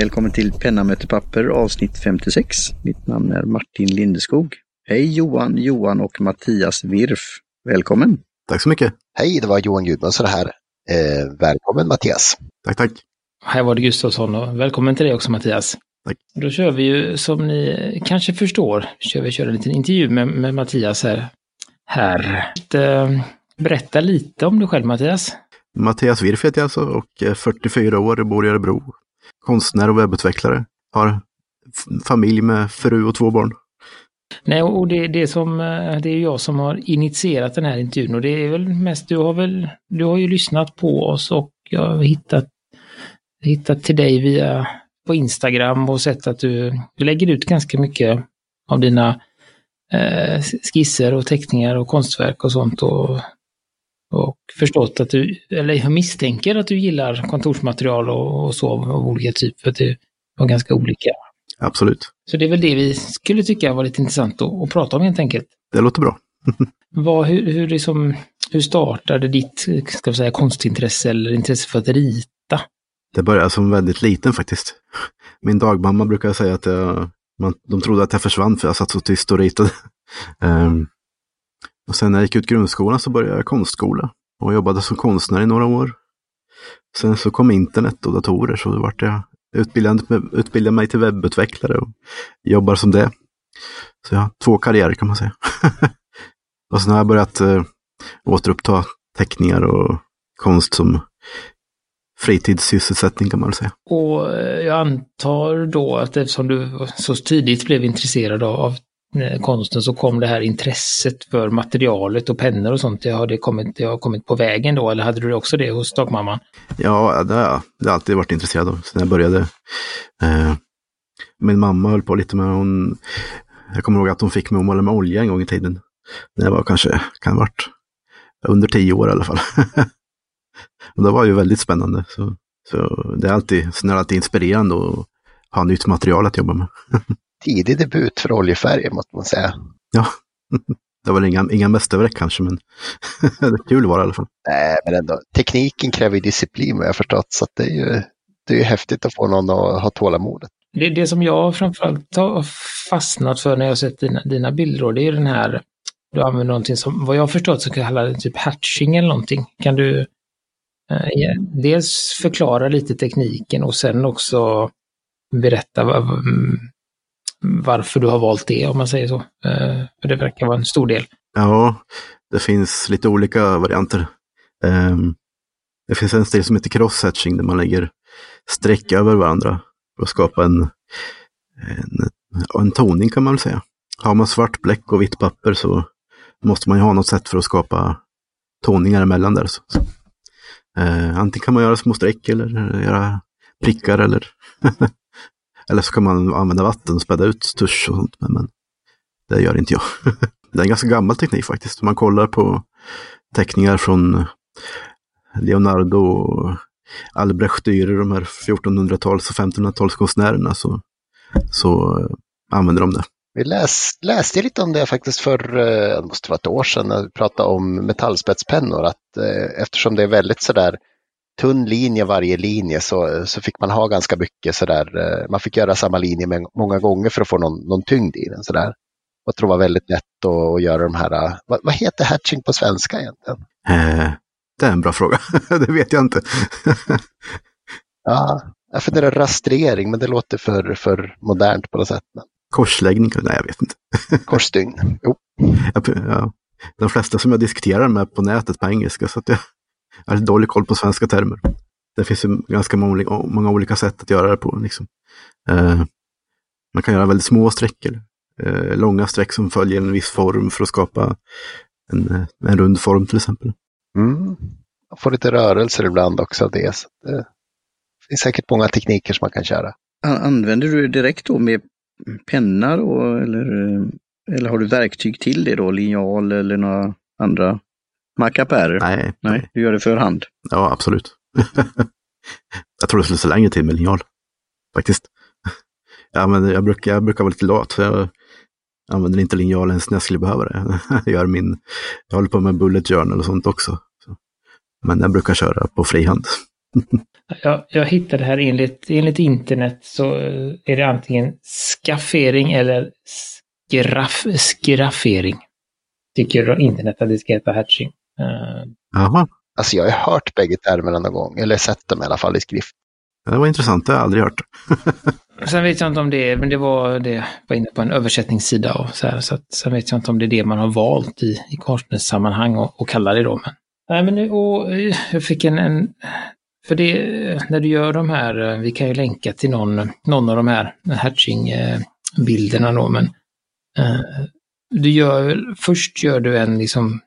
Välkommen till Penna möter papper avsnitt 56. Mitt namn är Martin Lindeskog. Hej Johan, Johan och Mattias Wirf. Välkommen! Tack så mycket! Hej, det var Johan Gudmundsson här. Eh, välkommen Mattias! Tack, tack! Här var det Gustafsson och välkommen till dig också Mattias. Tack. Då kör vi ju, som ni kanske förstår, kör vi kör en liten intervju med, med Mattias här. här. Eh, berätta lite om dig själv Mattias. Mattias Wirf heter jag alltså och är 44 år, bor i Örebro. Konstnär och webbutvecklare. Har familj med fru och två barn. Nej, och det, det, som, eh, det är jag som har initierat den här intervjun och det är väl mest, du har väl, du har ju lyssnat på oss och jag har hittat, hittat till dig via på Instagram och sett att du, du lägger ut ganska mycket av dina eh, skisser och teckningar och konstverk och sånt och, och förstått att du, eller jag misstänker att du gillar kontorsmaterial och, och så av olika typer, för att det var ganska olika. Absolut. Så det är väl det vi skulle tycka var lite intressant att, att prata om helt enkelt. Det låter bra. Vad, hur, hur, liksom, hur startade ditt ska säga, konstintresse eller intresse för att rita? Det började som väldigt liten faktiskt. Min dagmamma brukar säga att jag, man, de trodde att jag försvann för jag satt så tyst och ritade. um, och sen när jag gick ut grundskolan så började jag konstskola och jobbade som konstnär i några år. Sen så kom internet och datorer så då vart jag utbildad, utbildade mig till webbutvecklare och jobbar som det. Så jag har två karriärer kan man säga. och sen har jag börjat eh, återuppta teckningar och konst som fritidssysselsättning kan man säga. Och eh, jag antar då att eftersom du så tidigt blev intresserad av Eh, konsten så kom det här intresset för materialet och pennor och sånt. Har det kommit, det har kommit på vägen då eller hade du också det hos dagmamman? Ja, det har jag. Det har alltid varit intresserad av sen jag började. Eh, min mamma höll på lite med, hon, jag kommer ihåg att hon fick mig att måla med olja en gång i tiden. När jag var kanske, kan ha varit under tio år i alla fall. och det var ju väldigt spännande. Så, så det är alltid, sen är det alltid inspirerande att ha nytt material att jobba med. Tidig debut för oljefärger måste man säga. Ja, det var inga, inga mästerverk kanske, men det är kul var det i alla fall. Nej, men ändå. Tekniken kräver disciplin vad jag har förstått, så det är ju det är häftigt att få någon att ha tålamodet. Det, det som jag framförallt har fastnat för när jag har sett dina, dina bilder, det är den här, du använder någonting som, vad jag förstått, så kallas typ hatching eller någonting. Kan du eh, dels förklara lite tekniken och sen också berätta varför du har valt det, om man säger så. Eh, för det verkar vara en stor del. Ja, det finns lite olika varianter. Um, det finns en stil som heter cross-hatching där man lägger streck över varandra för att skapa en, en, en toning kan man väl säga. Har man svart bläck och vitt papper så måste man ju ha något sätt för att skapa toningar emellan där. Så. Eh, antingen kan man göra små streck eller göra prickar eller eller så kan man använda vatten och späda ut tusch och sånt. Men, men det gör inte jag. det är en ganska gammal teknik faktiskt. Om man kollar på teckningar från Leonardo och Albrecht Dürer, de här 1400-tals och 1500-talskonstnärerna, så, så eh, använder de det. Vi läs, läste lite om det faktiskt för, eh, det måste vara ett år sedan, när vi pratade om metallspetspennor, att eh, eftersom det är väldigt sådär tunn linje varje linje så, så fick man ha ganska mycket sådär, eh, man fick göra samma linje många gånger för att få någon, någon tyngd i den sådär. Jag tror det var väldigt lätt att, att göra de här, vad, vad heter hatching på svenska egentligen? Eh, det är en bra fråga, det vet jag inte. ja, jag funderar rastrering, men det låter för, för modernt på något sätt. Men... Korsläggning? Nej, jag vet inte. Korsstygn, jo. Ja, de flesta som jag diskuterar med på nätet på engelska, så att jag har dålig koll på svenska termer. Det finns ju ganska många, många olika sätt att göra det på. Liksom. Eh, man kan göra väldigt små streck, eh, långa streck som följer en viss form för att skapa en, en rund form till exempel. Mm. Man får lite rörelser ibland också av det. Så det finns säkert många tekniker som man kan köra. Använder du direkt då med penna då eller, eller har du verktyg till det då? Linjal eller några andra mackapärer? Nej. Nej, du gör det för hand? Ja, absolut. jag tror det skulle så länge till med linjal. Faktiskt. Ja, men jag, brukar, jag brukar vara lite lat. Jag använder inte linjal ens när jag skulle behöva det. Jag, gör min, jag håller på med bullet journal och sånt också. Så. Men jag brukar köra på frihand. jag, jag hittade här enligt, enligt internet så är det antingen skaffering eller skraff, skraffering. Tycker internet att det ska heta hatching. Uh, Jaha, Alltså jag har hört bägge termerna någon gång, eller sett dem i alla fall i skrift. det var intressant. Det har jag aldrig hört. Sen vet jag inte om det är, men det var det var inne på en översättningssida och så här, så att, sen vet jag inte om det är det man har valt i, i konstnärssammanhang och, och kallar det då. Men, nej, men nu, och, eh, jag fick en, en, för det, när du gör de här, eh, vi kan ju länka till någon, någon av de här hatching-bilderna då, men eh, du gör, först gör du en liksom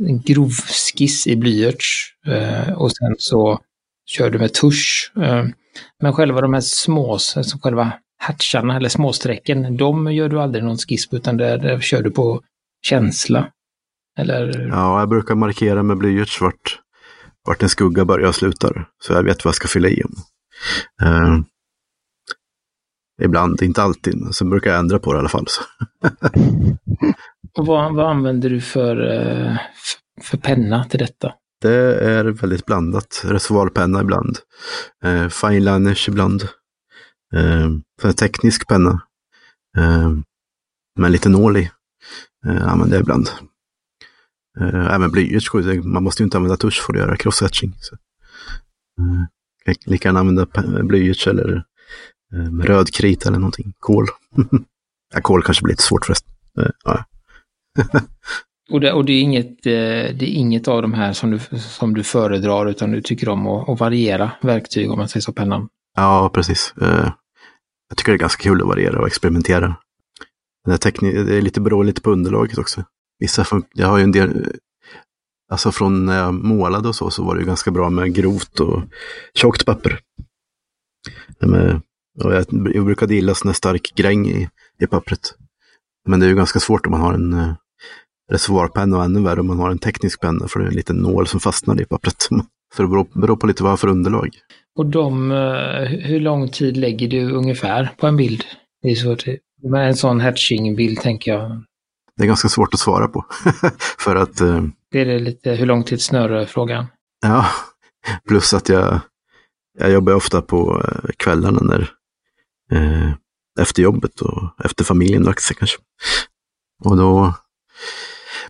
en grov skiss i blyerts eh, och sen så kör du med tusch. Eh, men själva de här små, alltså själva hatcharna eller småsträcken, de gör du aldrig någon skiss på utan där, där kör du på känsla. Eller? Ja, jag brukar markera med blyerts vart, vart en skugga börjar och slutar. Så jag vet vad jag ska fylla i. Uh, ibland, inte alltid, men sen brukar jag ändra på det i alla fall. Och vad, vad använder du för, eh, för penna till detta? Det är väldigt blandat. Reservoarpenna ibland. Eh, fineliners ibland. Eh, teknisk penna. Eh, med lite nål i. Eh, använder jag ibland. Eh, även blyerts, man måste ju inte använda tusch för att göra crossetching. Så. Eh, lika gärna använda blyerts eller eh, rödkrit eller någonting. Kol. ja, kol kanske blir lite svårt förresten. Eh, ja och, det, och det, är inget, eh, det är inget av de här som du, som du föredrar utan du tycker om att, att variera verktyg om man säger så, pennan? Ja, precis. Eh, jag tycker det är ganska kul att variera och experimentera. Den teknik, det är lite beror lite på underlaget också. Vissa jag har ju en del, alltså från när jag målade och så, så var det ju ganska bra med grovt och tjockt papper. Med, och jag, jag brukade gilla sån här stark gräng i, i pappret. Men det är ju ganska svårt om man har en eh, reservoarpenna och ännu värre om man har en teknisk penna för det är en liten nål som fastnar i pappret. Så det beror, beror på lite vad för underlag. Och de, hur lång tid lägger du ungefär på en bild? Det är svårt. Med en sån hatching-bild tänker jag. Det är ganska svårt att svara på. för att... Det är det lite hur lång tid snurrar-frågan. Ja, plus att jag, jag jobbar ofta på kvällarna när, eh, efter jobbet och efter familjen lagt sig kanske. Och då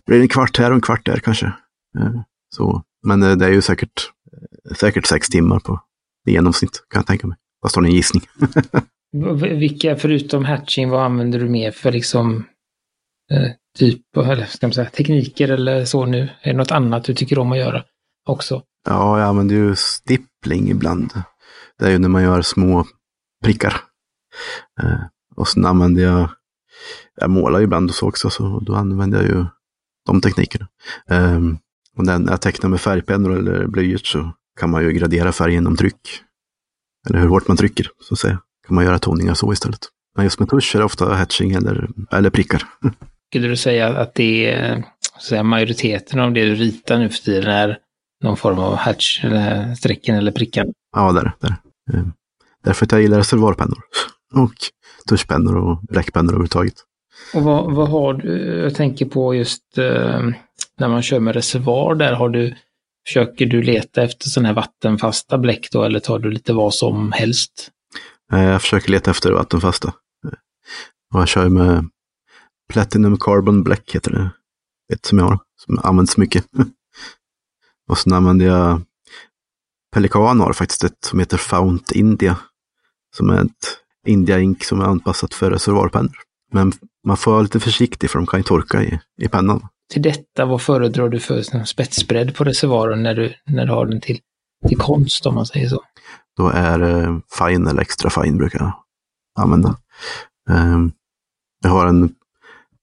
blir en kvart här och en kvart där kanske. Så, men det är ju säkert, säkert sex timmar på i genomsnitt kan jag tänka mig. Fast har en gissning. Vilka, förutom hatching, vad använder du mer för liksom eh, typ, eller ska man säga, tekniker eller så nu? Är det något annat du tycker om att göra också? Ja, jag använder ju stippling ibland. Det är ju när man gör små prickar. Eh, och sen använder jag, jag målar ibland och så också, så då använder jag ju de teknikerna. Eh, och när jag tecknar med färgpennor eller blyert så kan man ju gradera färgen genom tryck. Eller hur hårt man trycker, så att säga. Kan man göra toningar så istället. Men just med tusch är det ofta hatching eller, eller prickar. Skulle du säga att det är säga, majoriteten av det du ritar nu för tiden är någon form av hatch, eller strecken eller prickan? Ja, där. där. Därför att jag gillar reservoarpennor. Och tuschpennor och bläckpennor överhuvudtaget. Och vad, vad har du, jag tänker på just eh, när man kör med reservoar där, har du, försöker du leta efter sådana här vattenfasta bläck då eller tar du lite vad som helst? Jag försöker leta efter vattenfasta. Och jag kör med Platinum Carbon Black heter det. Ett som jag har, som används mycket. och sen använder jag Pelikan har faktiskt ett som heter Fount India. Som är ett India Ink som är anpassat för reservoarpennor. Men man får vara lite försiktig för de kan ju torka i, i pennan. Till detta, vad föredrar du för spetsbredd på reservoaren när du, när du har den till, till konst om man säger så? Då är det fine eller extra fine brukar jag använda. Um, jag har en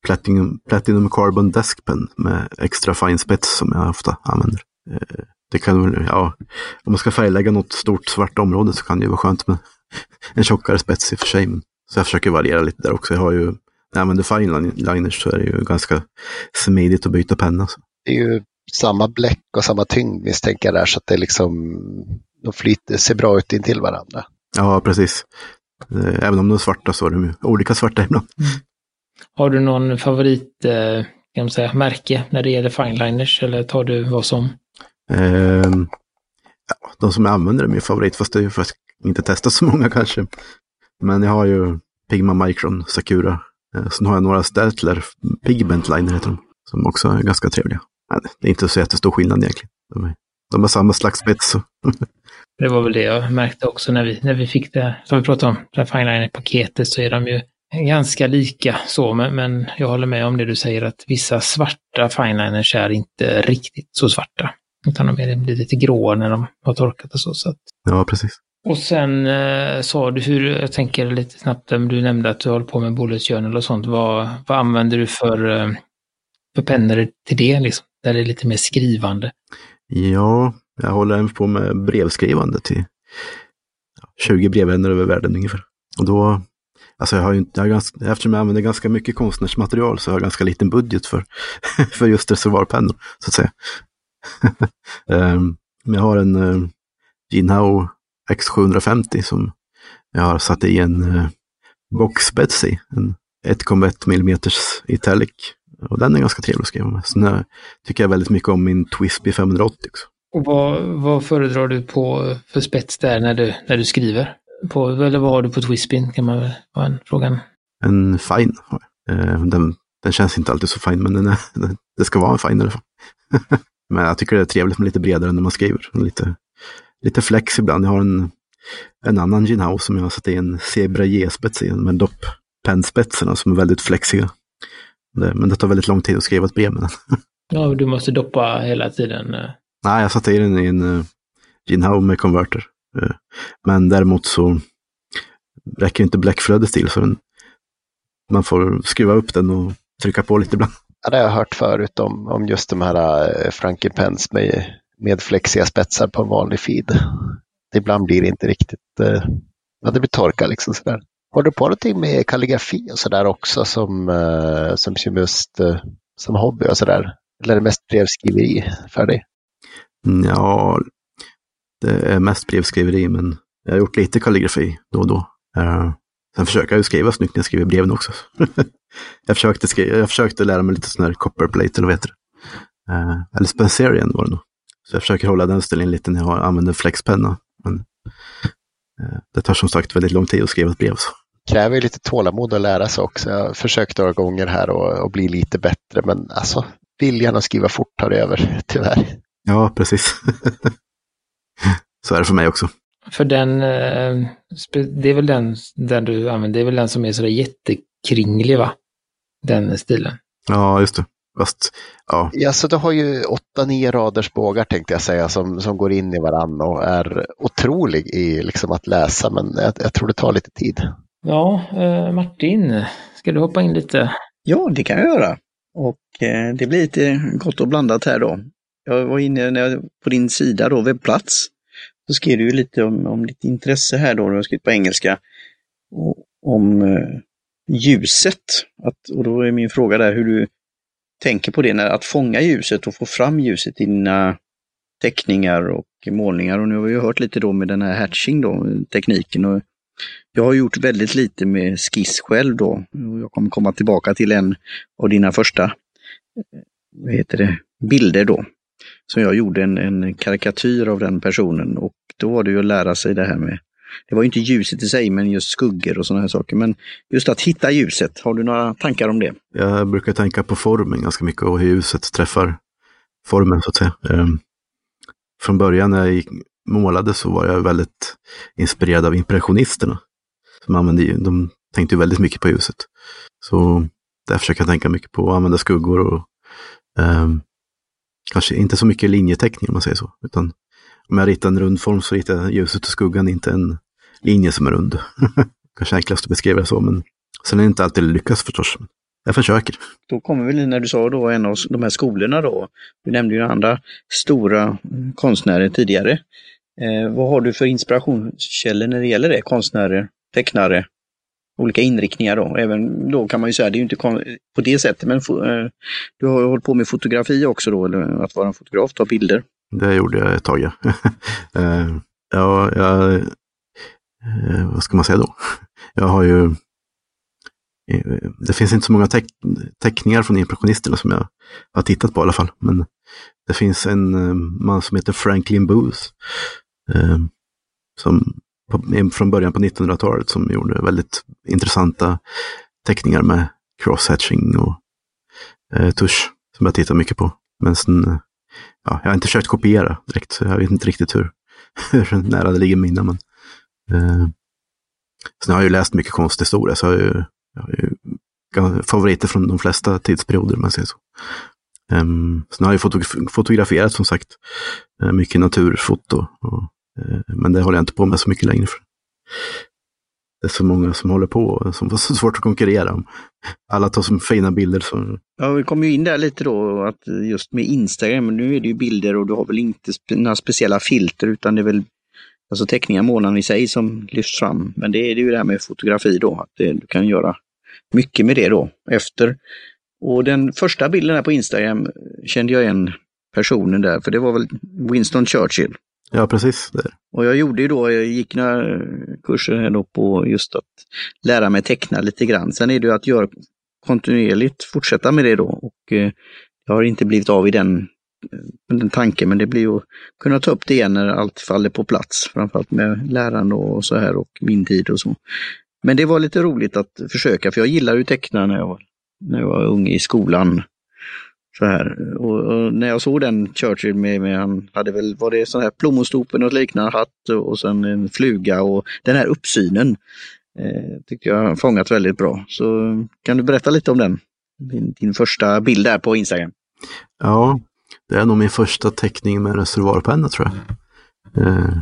Platinum, Platinum Carbon Desk Pen med extra fine spets som jag ofta använder. Uh, det kan väl, ja, om man ska färglägga något stort svart område så kan det ju vara skönt med en tjockare spets i och för sig. Så jag försöker variera lite där också. Jag har ju, när jag använder fineliners så är det ju ganska smidigt att byta penna. Så. Det är ju samma bläck och samma tyngd misstänker jag där så att det liksom, de flyter, ser bra ut intill varandra. Ja, precis. Även om de är svarta så är de olika svarta ibland. Mm. Har du någon favorit, eh, kan man säga, märke när det gäller fineliners eller tar du vad som? Eh, ja, de som jag använder är min favorit, fast det är ju för att inte testat så många kanske. Men jag har ju Pigma Micron Sakura. Eh, sen har jag några Stertler, Pigment Liner heter de, som också är ganska trevliga. Nej, Det är inte så jättestor skillnad egentligen. De, är, de har samma slags spets. Det var väl det jag märkte också när vi, när vi fick det, som vi pratade om, det här fineliner-paketet så är de ju ganska lika så, men, men jag håller med om det du säger att vissa svarta fineliners är inte riktigt så svarta. Utan de är- blir lite gråa när de har torkat och så. så att. Ja, precis. Och sen eh, sa du hur, jag tänker lite snabbt, eh, du nämnde att du håller på med bullet journal och sånt. Vad, vad använder du för, eh, för pennor till det, liksom? Där det är lite mer skrivande? Ja, jag håller även på med brevskrivande till ja, 20 brevvänner över världen ungefär. Och då, alltså jag har ju inte, jag har ganska, eftersom jag använder ganska mycket konstnärsmaterial så har jag ganska liten budget för, för just reservoarpennor, så att säga. Ehm, jag har en uh, Jinhao X750 som jag har satt i en uh, boxspets i, en 1,1 mm italic. Och den är ganska trevlig att skriva med. Sen uh, tycker jag väldigt mycket om min Twisby 580 också. Och vad, vad föredrar du på för spets där när du, när du skriver? På, eller vad har du på Twispin kan man väl vara en frågan. En fine har jag. Eh, Den, den känns inte alltid så fin, men den är, det ska vara en fine i alla fall. men jag tycker det är trevligt med lite bredare när man skriver. Lite, lite flex ibland. Jag har en, en annan Jinhao som jag har satt i en Zebra J-spets i, med dopp-pennspetsarna som är väldigt flexiga. Det, men det tar väldigt lång tid att skriva ett brev med den. Ja, du måste doppa hela tiden. eh. Nej, jag satte i den i en uh, Jinhao med konverter. Eh, men däremot så räcker inte bläckflödet till så den, man får skruva upp den och trycka på lite ibland. Ja, det har jag hört förut om, om just de här eh, Frankenpens med, med flexiga spetsar på en vanlig feed. Ibland blir det inte riktigt, eh, ja, det blir torka liksom sådär. Har du på någonting med kalligrafi och sådär också som, uh, som just som hobby och sådär? Eller är det mest brevskriveri för dig? Ja, det är mest brevskriveri, men jag har gjort lite kalligrafi då och då sen försöker jag ju skriva snyggt när jag skriver breven också. jag, försökte skriva, jag försökte lära mig lite sån här copperplate, eller vad heter det? Eh, eller Spencerian var det nog. Så jag försöker hålla den stilen lite när jag använder flexpenna. Men eh, det tar som sagt väldigt lång tid att skriva ett brev. Så. kräver lite tålamod att lära sig också. Jag har försökt några gånger här och, och bli lite bättre, men alltså viljan att skriva fort tar över, tyvärr. Ja, precis. så är det för mig också. För den, eh, det är väl den, den du använder, det är väl den som är sådär jättekringlig va? Den stilen. Ja, just det. Fast, ja, Ja, så du har ju åtta, nio raders bågar tänkte jag säga som, som går in i varann och är otrolig i liksom, att läsa, men jag, jag tror det tar lite tid. Ja, eh, Martin, ska du hoppa in lite? Ja, det kan jag göra. Och eh, det blir lite gott och blandat här då. Jag var inne på din sida då, webbplats. Så skrev du ju lite om, om ditt intresse här då, du har skrivit på engelska. Och, om eh, ljuset. Att, och då är min fråga där hur du tänker på det, när, att fånga ljuset och få fram ljuset i dina teckningar och målningar. Och nu har vi ju hört lite då med den här hatching då, tekniken. Och jag har gjort väldigt lite med skiss själv då. Jag kommer komma tillbaka till en av dina första eh, vad heter det, bilder då. Som jag gjorde en, en karikatyr av den personen och då var det ju att lära sig det här med det var ju inte ljuset i sig, men just skuggor och sådana här saker. Men just att hitta ljuset, har du några tankar om det? Jag brukar tänka på formen ganska mycket och hur ljuset träffar formen så att säga. Ehm, Från början när jag målade så var jag väldigt inspirerad av impressionisterna. Som använde, de tänkte ju väldigt mycket på ljuset. Så där försöker jag tänka mycket på att använda skuggor och ehm, kanske inte så mycket linjeteckning om man säger så. Utan om jag ritar en rund form så ritar jag ljuset och skuggan, inte en linje som är rund. kanske enklast att beskriva det så, men sen är det inte alltid lyckas förstås. Jag försöker. Då kommer vi när du sa då en av de här skolorna då. Du nämnde ju andra stora mm, konstnärer tidigare. Eh, vad har du för inspirationskällor när det gäller det? Konstnärer, tecknare, olika inriktningar då. Även då kan man ju säga, det är ju inte på det sättet, men eh, du har ju hållit på med fotografi också då, eller att vara en fotograf, ta bilder. Det gjorde jag ett tag, ja. Eh, ja, jag, eh, vad ska man säga då? Jag har ju, det finns inte så många teck, teckningar från impressionisterna som jag har tittat på i alla fall. Men det finns en man som heter Franklin Booth som på, från början på 1900-talet som gjorde väldigt intressanta teckningar med crosshatching och eh, tusch som jag tittar mycket på. Men sen, eh, ja, jag har inte försökt kopiera direkt, så jag vet inte riktigt hur, hur nära det ligger mina. Men, eh, sen har jag ju läst mycket konsthistoria, så jag har ju, jag har ju favoriter från de flesta tidsperioder, om man säger så. Um, sen har jag fotograf fotograferat som sagt, eh, mycket naturfoto. Och, Eh, men det håller jag inte på med så mycket längre. För. Det är så många som håller på och som var så svårt att konkurrera om. Alla tar så fina bilder. Så... Ja, vi kom ju in där lite då, att just med Instagram, nu är det ju bilder och du har väl inte några speciella filter utan det är väl alltså teckningar, månaden i sig som lyfts fram. Men det är ju det här med fotografi då, att det, du kan göra mycket med det då efter. Och den första bilden här på Instagram eh, kände jag igen personen där, för det var väl Winston Churchill. Ja, precis. Det. Och jag gjorde ju då, jag gick några eh, kurser här då på just att lära mig teckna lite grann. Sen är det ju att göra kontinuerligt, fortsätta med det då. Och eh, jag har inte blivit av i den, eh, den tanken, men det blir ju att kunna ta upp det igen när allt faller på plats. Framförallt med lärande och så här och min tid och så. Men det var lite roligt att försöka, för jag gillar ju teckna när jag var, när jag var ung i skolan. Så här. Och, och, när jag såg den Churchill med, med han hade väl, var det sån här plommonstopen och liknande hatt och, och sen en fluga och den här uppsynen eh, tyckte jag fångat väldigt bra. Så kan du berätta lite om den? Din, din första bild där på Instagram. Ja, det är nog min första teckning med reservoarpenna tror jag. Eh,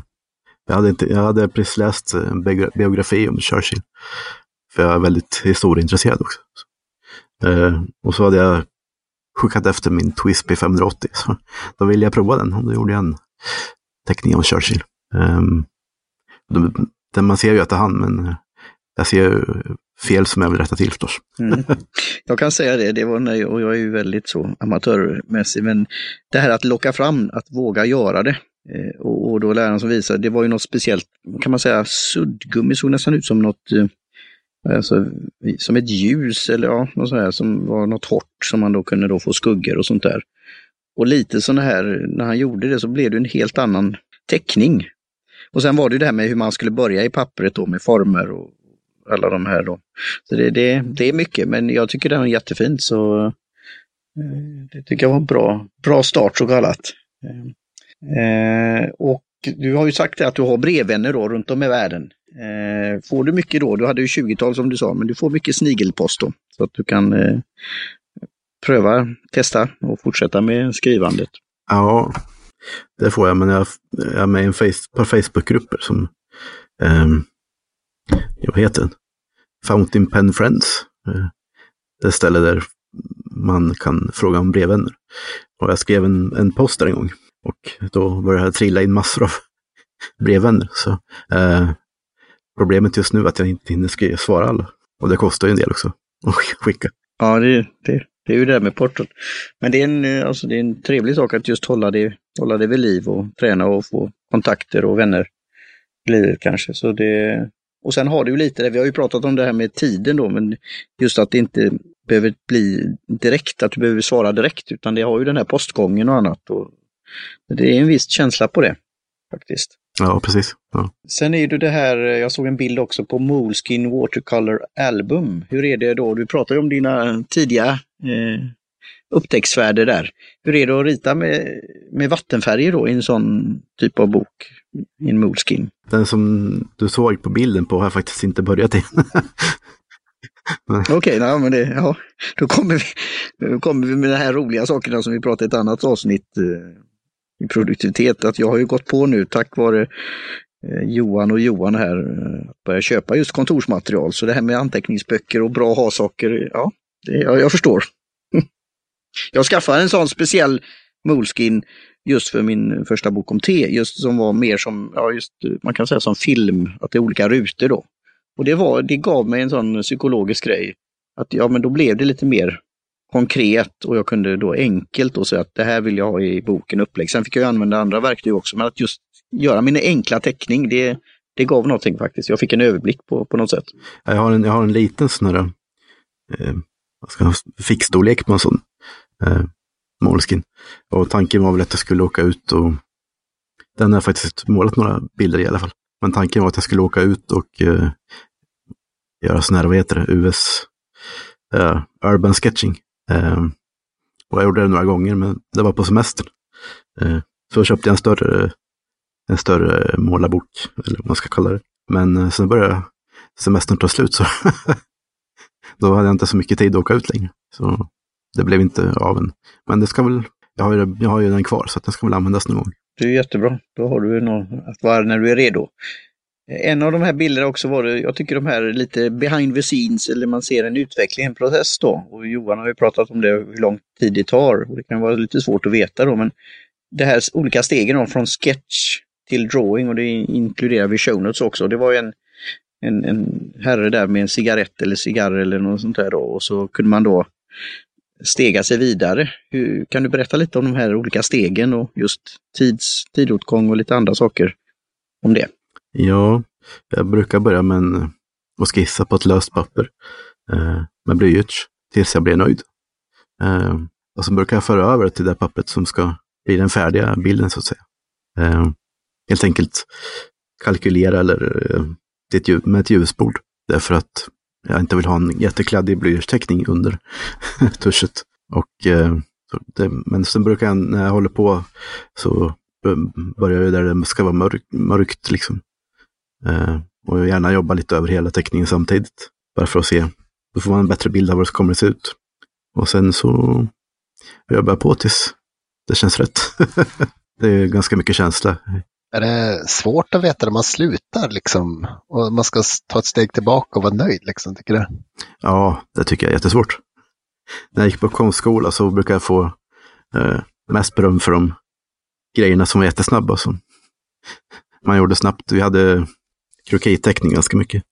jag, hade inte, jag hade precis läst eh, en biografi om Churchill. För jag är väldigt historieintresserad också. Eh, och så hade jag skickat efter min Twisby 580. Så då ville jag prova den och då gjorde jag en teckning av Churchill. Um, den man ser ju att det är han, men jag ser fel som jag vill rätta till förstås. Mm. Jag kan säga det, det var när, och jag är ju väldigt så amatörmässig, men det här att locka fram, att våga göra det. Eh, och, och, då läraren som visade, det var ju något speciellt, kan man säga, suddgummi såg nästan ut som något eh, Alltså, som ett ljus eller ja, något sånt här, som var något hårt som man då kunde då få skuggor och sånt där. Och lite sådana här, när han gjorde det så blev det en helt annan teckning. Och sen var det det här med hur man skulle börja i pappret då med former och alla de här då. Så det, det, det är mycket, men jag tycker det är jättefint så eh, det tycker jag var en bra, bra start så kallat. Eh, eh och du har ju sagt att du har brevvänner då runt om i världen. Eh, får du mycket då, du hade ju 20-tal som du sa, men du får mycket snigelpost då. Så att du kan eh, pröva, testa och fortsätta med skrivandet. Ja, det får jag, men jag, jag är med i en face, par Facebookgrupper som, eh, vad heter den? Fountain Pen Friends. Eh, det ställe där man kan fråga om brevvänner. Och jag skrev en, en post där en gång och då började det trilla in massor av brevvänner. Så, eh, Problemet just nu är att jag inte hinner svara alla. Och det kostar ju en del också att skicka. Ja, det, det, det är ju det där med portot. Men det är, en, eh, alltså, det är en trevlig sak att just hålla det, hålla det vid liv och träna och få kontakter och vänner i livet kanske. Så det, och sen har du ju lite, vi har ju pratat om det här med tiden då, men just att det inte behöver bli direkt, att du behöver svara direkt, utan det har ju den här postgången och annat. Och det är en viss känsla på det faktiskt. Ja, precis. Ja. Sen är det det här, jag såg en bild också på Moleskin Watercolor Album. Hur är det då? Du pratar ju om dina tidiga eh, upptäcktsfärder där. Hur är det att rita med, med vattenfärger då i en sån typ av bok? I en Moleskin? Den som du såg på bilden på har jag faktiskt inte börjat i. Okej, okay, men det, ja, då kommer vi, då kommer vi med de här roliga sakerna som vi pratade i ett annat avsnitt. Eh, i produktivitet. Att jag har ju gått på nu tack vare eh, Johan och Johan här eh, börjar köpa just kontorsmaterial. Så det här med anteckningsböcker och bra ha-saker, ja, det, jag, jag förstår. jag skaffade en sån speciell Moleskin just för min första bok om te, just som var mer som, ja just eh, man kan säga som film, att det är olika rutor då. Och det, var, det gav mig en sån psykologisk grej. Att ja, men då blev det lite mer konkret och jag kunde då enkelt då säga att det här vill jag ha i boken upplägg. Sen fick jag använda andra verktyg också, men att just göra min enkla teckning, det, det gav någonting faktiskt. Jag fick en överblick på, på något sätt. Jag har en, jag har en liten sån här, eh, vad ska jag, fickstorlek på en sån eh, målskin. Och tanken var väl att jag skulle åka ut och Den har jag faktiskt målat några bilder i alla fall. Men tanken var att jag skulle åka ut och eh, göra sån här, vad heter det, US eh, Urban Sketching. Ehm, och jag gjorde det några gånger, men det var på semestern. Ehm, så köpte jag en större, en större målarbok, eller vad man ska kalla det. Men eh, sen började semestern ta slut, så då hade jag inte så mycket tid att åka ut längre. Så det blev inte av än. Men det ska väl, jag har ju, jag har ju den kvar, så att den ska väl användas någon gång. Det är jättebra. Då har du någon att vara när du är redo. En av de här bilderna också var det, jag tycker de här lite behind the scenes, eller man ser en utveckling, en process då. Och Johan har ju pratat om det, hur lång tid det tar. Och det kan vara lite svårt att veta då, men det här olika stegen då, från sketch till drawing och det inkluderar vi show notes också. Det var ju en, en, en herre där med en cigarett eller cigarr eller något sånt där då. Och så kunde man då stega sig vidare. Hur, kan du berätta lite om de här olika stegen och just tids, tidåtgång och lite andra saker om det? Ja, jag brukar börja med en, att skissa på ett löst papper eh, med blyerts tills jag blir nöjd. Eh, och så brukar jag föra över det till det pappret som ska bli den färdiga bilden så att säga. Eh, helt enkelt kalkylera eller eh, med ett ljusbord. Därför att jag inte vill ha en jättekladdig blyertsteckning under tuschet. Och, eh, det, men sen brukar jag, när jag håller på, så börjar jag där det ska vara mörk, mörkt. Liksom. Eh, och gärna jobba lite över hela teckningen samtidigt. Bara för att se. Då får man en bättre bild av hur det kommer att se ut. Och sen så jobbar jag på tills det känns rätt. det är ganska mycket känsla är det svårt att veta när man slutar liksom? Och man ska ta ett steg tillbaka och vara nöjd liksom, tycker du? Ja, det tycker jag är jättesvårt. När jag gick på konstskola så brukade jag få eh, mest beröm för de grejerna som var jättesnabba. Som man gjorde snabbt. Vi hade kroketteckning ganska mycket.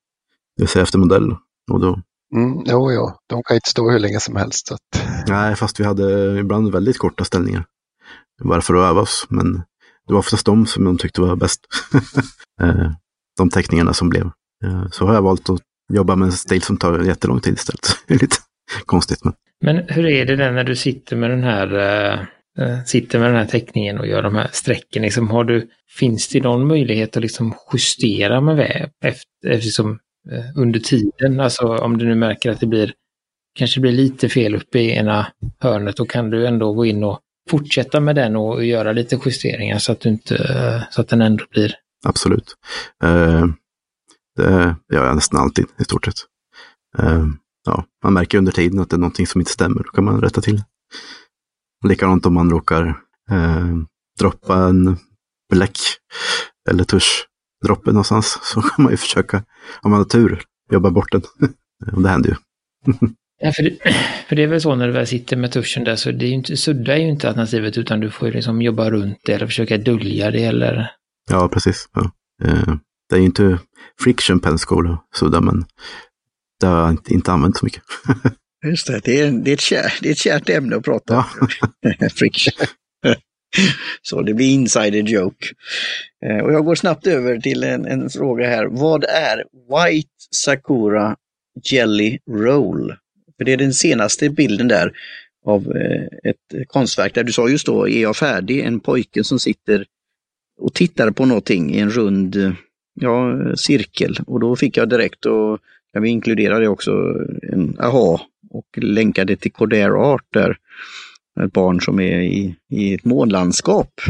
Det vill säga efter modell. Och då... Mm, jo, jo, de kan inte stå hur länge som helst. Så att... Nej, fast vi hade ibland väldigt korta ställningar. Bara för att öva oss. Men det var oftast de som de tyckte var bäst. Eh, de teckningarna som blev. Eh, så har jag valt att jobba med en stil som tar jättelång tid istället. Det är lite konstigt. Men... men hur är det när du sitter med den här äh, sitter med den här teckningen och gör de här strecken? Liksom, har du, finns det någon möjlighet att liksom justera med väv efter, eftersom, äh, under tiden? Alltså om du nu märker att det blir kanske blir lite fel uppe i ena hörnet, då kan du ändå gå in och fortsätta med den och göra lite justeringar så att, du inte, så att den ändå blir... Absolut. Eh, det gör jag nästan alltid i stort sett. Eh, ja, man märker under tiden att det är någonting som inte stämmer, då kan man rätta till. Likadant om man råkar eh, droppa en bläck eller tuschdroppe någonstans så kan man ju försöka, om man har tur, jobba bort den. det händer ju. Ja, för, det, för det är väl så när du väl sitter med tuschen där så det är ju inte, sudda är ju inte alternativet utan du får ju liksom jobba runt det eller försöka dölja det eller... Ja, precis. Ja. Eh, det är ju inte friction penscore att sudda men det har jag inte, inte använt så mycket. Just det, det är, det, är ett kär, det är ett kärt ämne att prata om. Ja. friction. Så det blir insider joke. Eh, och jag går snabbt över till en, en fråga här. Vad är White Sakura Jelly Roll? För det är den senaste bilden där av eh, ett konstverk där du sa just då, är jag färdig? En pojke som sitter och tittar på någonting i en rund ja, cirkel. Och då fick jag direkt, och kan vi inkludera det också, en aha och länkade till Cordair Art där. Ett barn som är i, i ett månlandskap.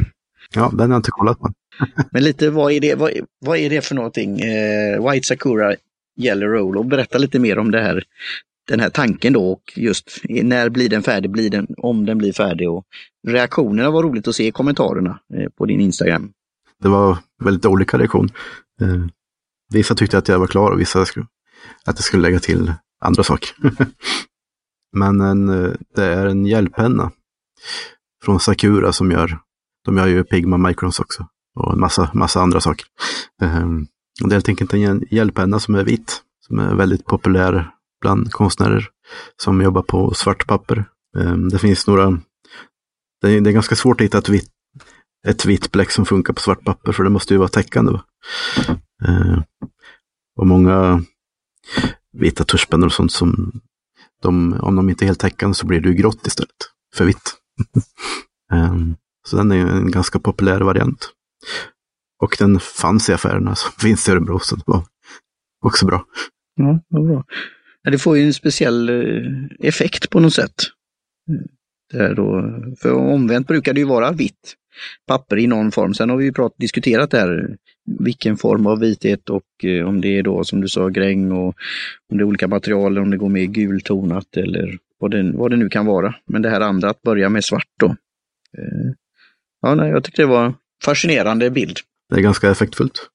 Ja, den har jag inte kollat på. Men lite vad är det, vad, vad är det för någonting? Eh, White Sakura Yellow Roll och berätta lite mer om det här den här tanken då och just när blir den färdig, blir den, om den blir färdig och reaktionerna var roligt att se i kommentarerna eh, på din Instagram. Det var väldigt olika reaktion. Eh, vissa tyckte att jag var klar och vissa att jag skulle lägga till andra saker. Men en, det är en hjälppenna från Sakura som gör, de gör ju Pigma Microns också och en massa, massa andra saker. Ehm, det är helt enkelt en hjälppenna som är vit, som är väldigt populär bland konstnärer som jobbar på svart papper. Ehm, det finns några, det är, ganska svårt att hitta ett vitt, ett vitt bläck som funkar på svart papper för det måste ju vara täckande. Ehm, och många vita tuschpennor och sånt som de, om de inte är heltäckande så blir det ju grått istället för vitt. um, så den är en ganska populär variant. Och den fanns i affärerna som finns i Örebro, så det var också bra. Ja, det, bra. det får ju en speciell eh, effekt på något sätt. Det då, för omvänt brukar det ju vara vitt papper i någon form. Sen har vi ju prat, diskuterat det här, vilken form av vithet och eh, om det är då som du sa gräng och om det är olika material, om det går med gultonat eller vad det, vad det nu kan vara. Men det här andra att börja med svart då. Eh, ja, nej, jag tyckte det var en fascinerande bild. Det är ganska effektfullt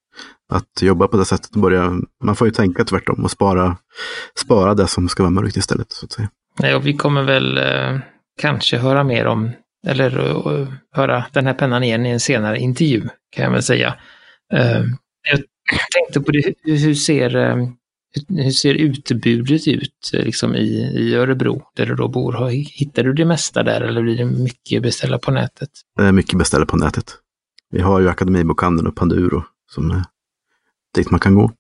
att jobba på det sättet. Börja, man får ju tänka tvärtom och spara, spara det som ska vara mörkt istället. Så att säga. Nej, och vi kommer väl eh, kanske höra mer om, eller uh, höra den här pennan igen i en senare intervju, kan jag väl säga. Ehm, jag tänkte på det, hur ser, hur ser ehm, utbudet ut liksom i, i Örebro, där du då bor? Hittar du det mesta där eller blir det mycket beställa på nätet? Det är mycket beställa på nätet. Vi har ju Akademibokhandeln och Panduro som är dit man kan gå.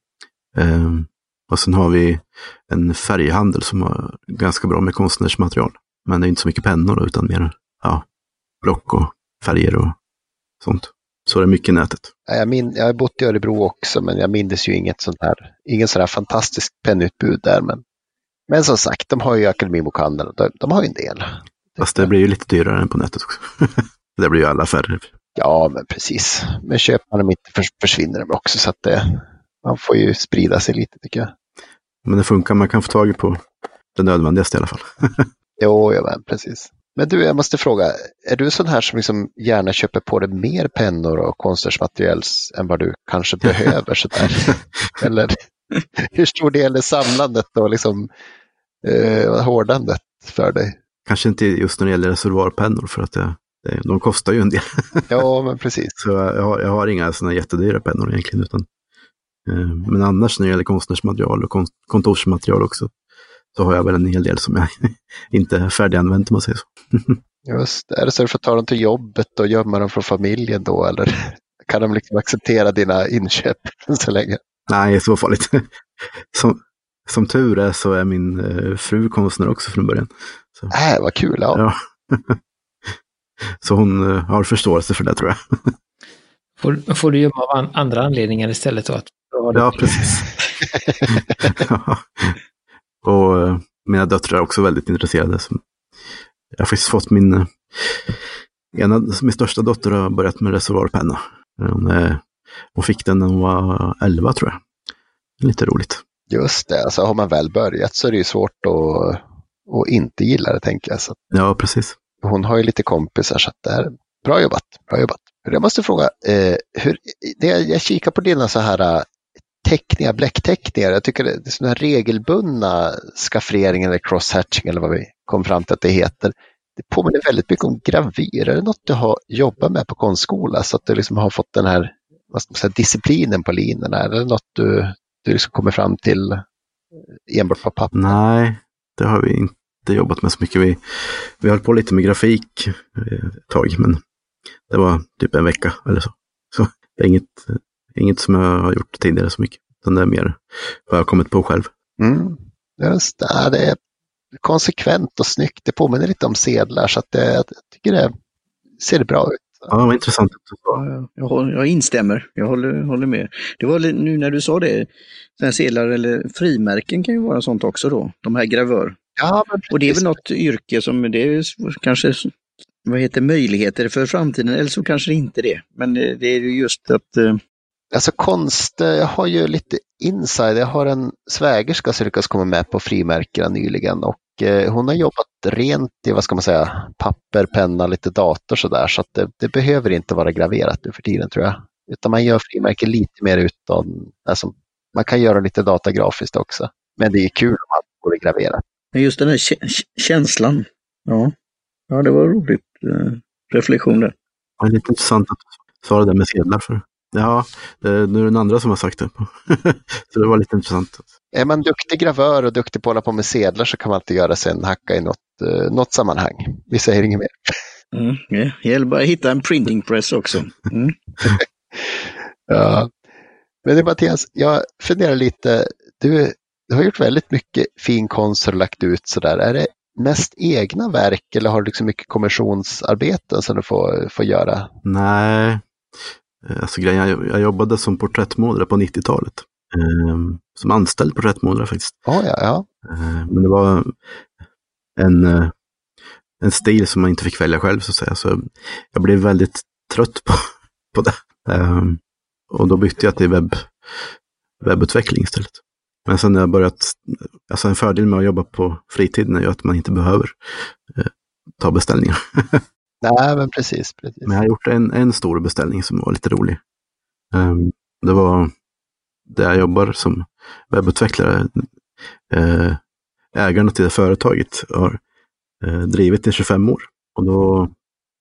Ehm, och sen har vi en färghandel som har ganska bra med konstnärsmaterial. Men det är inte så mycket pennor utan mer ja, block och färger och sånt. Så det är mycket nätet. Jag, min, jag har bott i Örebro också, men jag minns ju inget sånt här, ingen sån här fantastisk pennutbud där. Men, men som sagt, de har ju Akademibokhandeln, de, de har ju en del. Fast det blir ju lite dyrare än på nätet också. det blir ju alla färre. Ja, men precis. Men köper man dem inte försvinner de också, så att det, man får ju sprida sig lite tycker jag. Men det funkar, man kan få tag på det nödvändigaste i alla fall. jo, ja, men precis. Men du, jag måste fråga, är du sån här som liksom gärna köper på dig mer pennor och konstnärsmaterial än vad du kanske behöver? sådär? Eller hur stor del är samlandet och liksom, eh, hårdandet för dig? Kanske inte just när det gäller reservoarpennor för att det, det, de kostar ju en del. ja, men precis. Så jag har, jag har inga sådana jättedyra pennor egentligen. Utan, eh, men annars när det gäller konstnärsmaterial och kontorsmaterial också så har jag väl en hel del som jag inte är färdiganvänt om man säger så. Just det. Är det så att du får ta dem till jobbet och gömma dem från familjen då eller kan de liksom acceptera dina inköp så länge? Nej, så farligt. Som, som tur är så är min eh, fru konstnär också från början. Så. Äh, vad kul! Ja. ja. så hon eh, har förståelse för det tror jag. Får, får du gömma av andra anledningar istället då? Att ja, precis. ja. Och eh, mina döttrar är också väldigt intresserade. Jag har faktiskt fått min, eh, ena, min största dotter har börjat med reservoarpenna. Hon, är, hon fick den när hon var 11 tror jag. Lite roligt. Just det, alltså har man väl börjat så är det ju svårt att, att inte gilla det tänker jag. Så. Ja, precis. Hon har ju lite kompisar så att det är bra jobbat. Bra jobbat. Jag måste fråga, eh, hur, det, jag kikar på dina så här teckningar, bläckteckningar. Jag tycker det är sådana regelbundna skafferingar eller crosshatching eller vad vi kom fram till att det heter. Det påminner väldigt mycket om gravyr. Är det något du har jobbat med på konstskola så att du liksom har fått den här vad ska man säga, disciplinen på linorna? Är det något du, du liksom kommer fram till enbart på papper? Nej, det har vi inte jobbat med så mycket. Vi, vi höll på lite med grafik eh, ett tag, men det var typ en vecka eller så. Så det är inget, Inget som jag har gjort tidigare så mycket. Utan det är mer vad jag har kommit på själv. Mm. Just det, det är konsekvent och snyggt. Det påminner lite om sedlar så att det, jag tycker det ser bra ut. Ja, vad intressant. Jag, jag instämmer, jag håller, håller med. Det var nu när du sa det, sedlar eller frimärken kan ju vara sånt också då, de här gravör. Ja, och det är väl något yrke som det är kanske vad heter möjligheter för framtiden, eller så kanske det inte det. Men det är ju just att eh, Alltså konst, eh, jag har ju lite inside. Jag har en svägerska som lyckats komma med på frimärkena nyligen och eh, hon har jobbat rent i, vad ska man säga, papper, penna, lite dator sådär. Så att det, det, behöver inte vara graverat nu för tiden tror jag. Utan man gör frimärken lite mer utan, alltså, man kan göra lite datagrafiskt också. Men det är kul om man får det graverat. Men just den här känslan, ja, ja det var roligt eh, reflektion där. Det är lite intressant att du där med sedlar för Ja, nu är det den andra som har sagt det. så det var lite intressant. Är man duktig gravör och duktig på att hålla på med sedlar så kan man alltid göra sig en hacka i något, uh, något sammanhang. Vi säger inget mer. Mm, yeah. Det gäller bara att hitta en printing press också. Mm. ja. Men det Mattias, jag funderar lite. Du, du har gjort väldigt mycket fin konst och lagt ut sådär. Är det mest egna verk eller har du liksom mycket kommissionsarbeten som du får, får göra? Nej, Eh, alltså grejen, jag, jag jobbade som porträttmålare på 90-talet. Eh, som anställd porträttmålare faktiskt. Oh, ja, ja. Eh, men det var en, eh, en stil som man inte fick välja själv så att säga. Så jag blev väldigt trött på, på det. Eh, och då bytte jag till webb, webbutveckling istället. Men sen när jag börjat, alltså en fördel med att jobba på fritiden är ju att man inte behöver eh, ta beställningar. Nej, men precis, precis. Men jag har gjort en, en stor beställning som var lite rolig. Um, det var där jag jobbar som webbutvecklare. Uh, ägarna till det företaget har uh, drivit i 25 år. Och då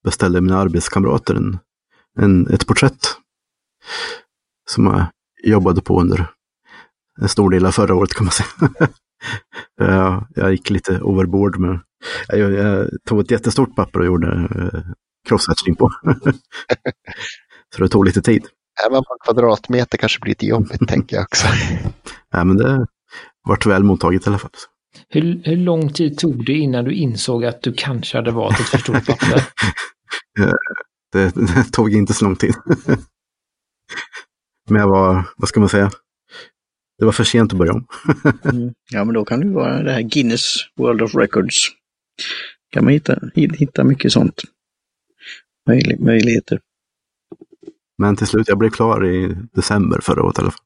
beställde mina arbetskamrater en, en, ett porträtt som jag jobbade på under en stor del av förra året kan man säga. jag, jag gick lite overboard med jag, jag, tog ett jättestort papper och gjorde eh, crossetching på. så det tog lite tid. Man på kvadratmeter kanske blir lite jobbigt tänker jag också. ja, men det vart väl mottaget i alla fall. Hur, hur lång tid tog det innan du insåg att du kanske hade valt ett för stort papper? det, det tog inte så lång tid. men jag var, vad ska man säga, det var för sent att börja om. mm. Ja, men då kan det vara det här Guinness World of Records. kan man hitta, hitta mycket sånt. Möjlig, möjligheter. Men till slut, jag blev klar i december förra året i alla fall.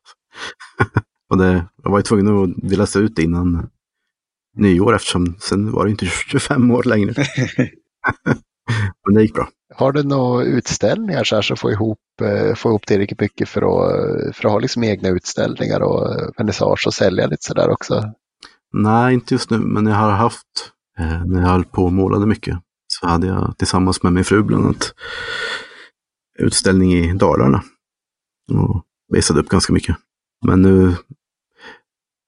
och det, jag var ju tvungen att dela ut innan nyår eftersom sen var det inte 25 år längre. Men det gick bra. Har du några utställningar så här så få ihop, eh, få ihop tillräckligt mycket för att, för att ha liksom egna utställningar och vernissage och sälja lite sådär också? Nej, inte just nu, men jag har haft, eh, när jag höll på och målade mycket, så hade jag tillsammans med min fru bland annat utställning i Dalarna. Och visade upp ganska mycket. Men nu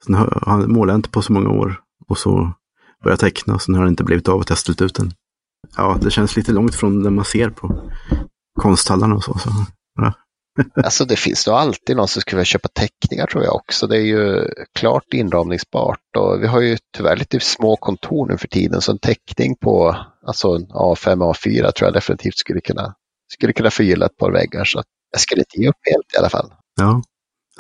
sen har, målar jag inte på så många år och så började jag teckna sen har det inte blivit av att jag ställt ut den ja, det känns lite långt från det man ser på konsthallarna och så. så ja. alltså det finns nog alltid någon som skulle vilja köpa teckningar tror jag också. Det är ju klart inramningsbart och vi har ju tyvärr lite små kontor nu för tiden så en teckning på alltså A5, A4 tror jag definitivt skulle kunna, skulle kunna förgylla ett par väggar. Så jag skulle inte ge upp helt i alla fall. Ja,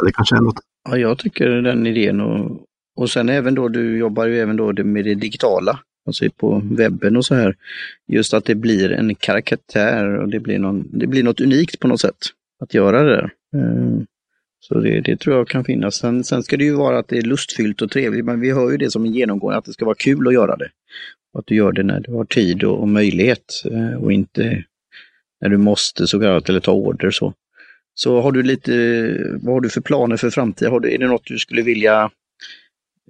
det kanske är något. Ja, jag tycker den idén och, och sen även då, du jobbar ju även då med det digitala alltså på webben och så här. Just att det blir en karaktär och det blir, någon, det blir något unikt på något sätt att göra det. där. Eh, så det, det, tror jag kan finnas. Sen, sen ska det ju vara att det är lustfyllt och trevligt, men vi hör ju det som en genomgående, att det ska vara kul att göra det. Och att du gör det när du har tid och, och möjlighet eh, och inte när du måste så kallat, eller ta order så. Så har du lite, vad har du för planer för framtiden? Har du, är det något du skulle vilja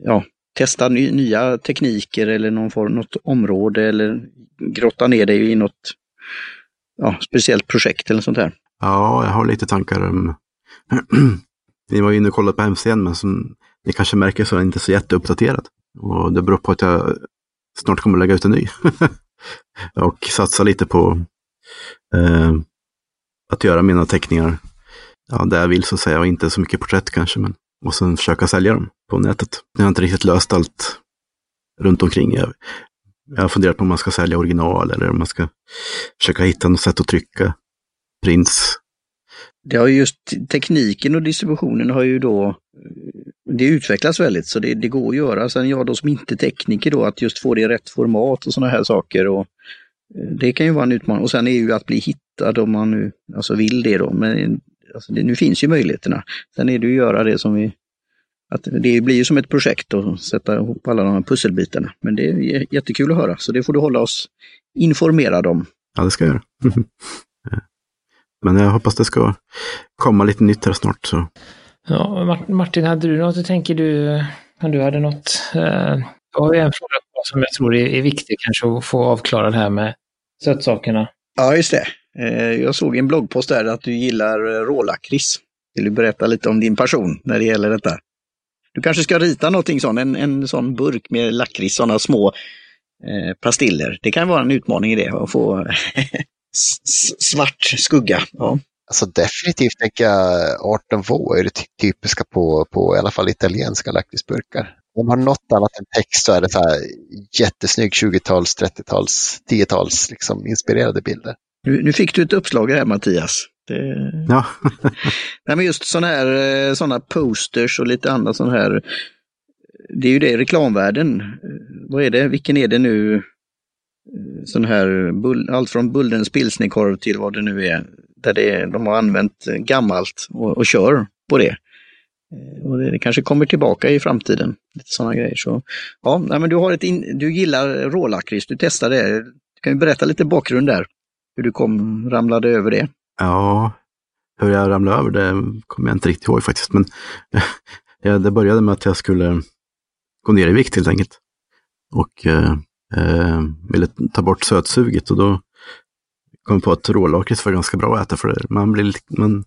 ja, testa ny, nya tekniker eller någon form, något område eller grotta ner dig i något ja, speciellt projekt eller sånt där? Ja, jag har lite tankar om... Ni var inne och kollade på hemsidan, men som ni kanske märker så är jag inte så jätteuppdaterad. Och det beror på att jag snart kommer lägga ut en ny. och satsa lite på eh, att göra mina teckningar ja, där jag vill så att säga och inte så mycket porträtt kanske. Men och sen försöka sälja dem på nätet. Jag har inte riktigt löst allt runt omkring. Jag, jag har funderat på om man ska sälja original eller om man ska försöka hitta något sätt att trycka prints. Det har just tekniken och distributionen har ju då det utvecklas väldigt så det, det går att göra. Sen jag då som inte tekniker då att just få det i rätt format och sådana här saker. Och eh, det kan ju vara en utmaning. Och sen är ju att bli hittad om man nu alltså vill det då. Men Alltså det, nu finns ju möjligheterna. Sen är det ju att göra det som vi... Att det blir ju som ett projekt att sätta ihop alla de här pusselbitarna. Men det är jättekul att höra, så det får du hålla oss informerade om. Ja, det ska jag göra. Men jag hoppas det ska komma lite nytt här snart. Så. Ja, Martin, hade du något, tänker du, om du hade något? Eh, jag har en fråga som jag tror är, viktig kanske att få avklara det här med sötsakerna. Ja, just det. Eh, jag såg en bloggpost där att du gillar eh, rålakrits. Vill du berätta lite om din passion när det gäller detta? Du kanske ska rita någonting sånt, en, en sån burk med lakrits, sådana små eh, pastiller. Det kan vara en utmaning i det, att få svart skugga. Ja. Alltså definitivt tänker jag Art Nouveau är det typiska på, på i alla fall italienska lakritsburkar. Om man har något annat än text så är det så här jättesnygg 20-tals, 30-tals, 10-tals liksom inspirerade bilder. Nu, nu fick du ett uppslag här Mattias. Det... Ja. Nej, men just sådana här eh, såna posters och lite annat sånt här. Det är ju det, reklamvärlden. Eh, Vad är det, vilken är det nu? Eh, Sån här, allt från Bullens pilsnerkorv till vad det nu är. Där det, är- de har använt eh, gammalt och, och kör på det. Eh, Och det, det kanske kommer tillbaka i framtiden. Lite sådana grejer. Så, ja, nej, men du, har ett in, du gillar rålakrits, du testar det. Du kan ju berätta lite bakgrund där. Hur du kom, ramlade över det. Ja, hur jag ramlade över det kommer jag inte riktigt ihåg faktiskt. Men ja, det började med att jag skulle gå ner i vikt helt enkelt. Och eh, eh, ville ta bort sötsuget och då kom jag på att rålakrits var ganska bra att äta för det. Man blir, li- man,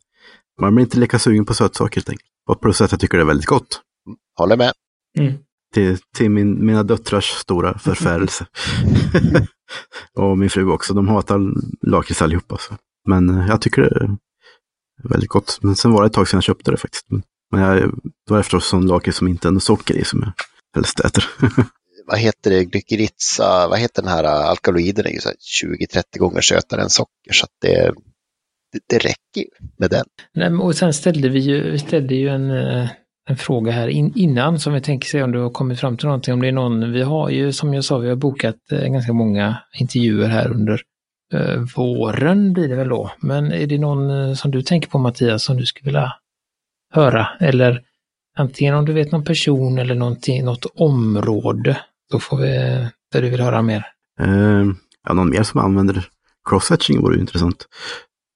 man blir inte lika sugen på sötsaker helt enkelt. Och plus att jag tycker det är väldigt gott. Håller med. Mm. Till, till min, mina döttrars stora förfärelse. och min fru också, de hatar lakrits allihopa. Så. Men eh, jag tycker det är väldigt gott. Men sen var det ett tag sedan jag köpte det faktiskt. Men, men jag, det var efter sån lakrits som inte är något socker i som jag helst äter. Vad heter det, glykeritsa, vad heter den här äh, alkaloiden? är ju så här 20-30 gånger sötare än socker. Så att det, det, det räcker ju med den. Nej, men och sen ställde vi ju, vi ställde ju en, eh, en fråga här in, innan som vi tänker se om du har kommit fram till någonting. Om det är någon, vi har ju som jag sa, vi har bokat eh, ganska många intervjuer här under eh, Eh, våren blir det väl då. Men är det någon eh, som du tänker på Mattias som du skulle vilja höra? Eller antingen om du vet någon person eller någonting, något område. Då får vi, där du vill höra mer. Eh, ja, någon mer som använder cross-hatching vore ju intressant.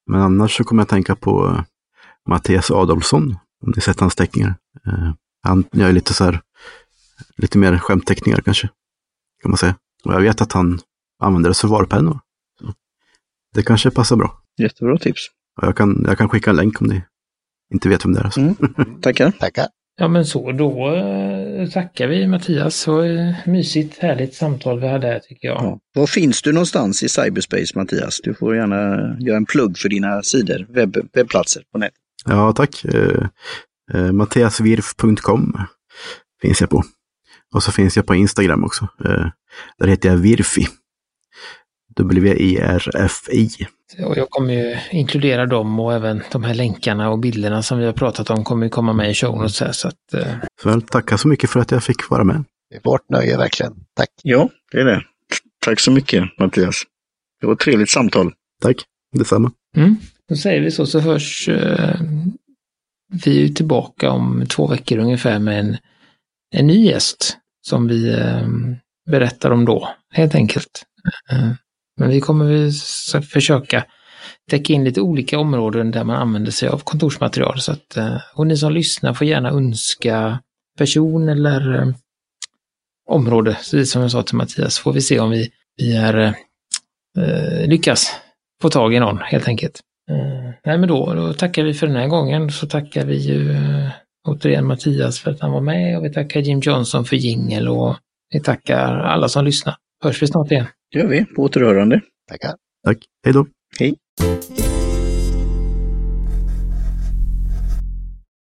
Men annars så kommer jag tänka på eh, Mattias Adolfsson, om ni sett hans teckningar. Eh, han gör lite så här, lite mer skämtteckningar kanske, kan man säga. Och jag vet att han använder reservoarpennor. Det kanske passar bra. Jättebra tips. Jag, kan, jag kan skicka en länk om ni inte vet vem det är. Alltså. Mm. Tackar. Tackar. Ja men så, då eh, tackar vi Mattias. Så eh, mysigt, härligt samtal vi hade här tycker jag. Ja. Var finns du någonstans i cyberspace Mattias? Du får gärna göra en plugg för dina sidor, webb, webbplatser på nätet. Ja, tack. Eh, eh, Mattiasvirf.com finns jag på. Och så finns jag på Instagram också. Eh, där heter jag Virfi. W-I-R-F-I. Och jag kommer ju inkludera dem och även de här länkarna och bilderna som vi har pratat om kommer ju komma med i show notes här, så att eh, Så väl, tackar så mycket för att jag fick vara med. Det är vårt nöje verkligen. Tack. Ja, det är det. Tack så mycket Mattias. Det var ett trevligt samtal. Tack, detsamma. mm, då säger vi så så hörs eh, vi är tillbaka om två veckor ungefär med en, en ny gäst som vi eh, berättar om då, helt enkelt. Eh, men vi kommer försöka täcka in lite olika områden där man använder sig av kontorsmaterial. Så att, eh, och ni som lyssnar får gärna önska person eller eh, område, precis som jag sa till Mattias, får vi se om vi, vi är, eh, eh lyckas få tag i någon helt enkelt. Mm. nej men då, då tackar vi för den här gången. Så tackar vi ju eh, återigen Mattias för att han var med och vi tackar Jim Johnson för jingel och vi tackar alla som lyssnar. Hörs vi snart igen. Det gör vi. På återhörande. Tackar. Tack, hej då. Hej.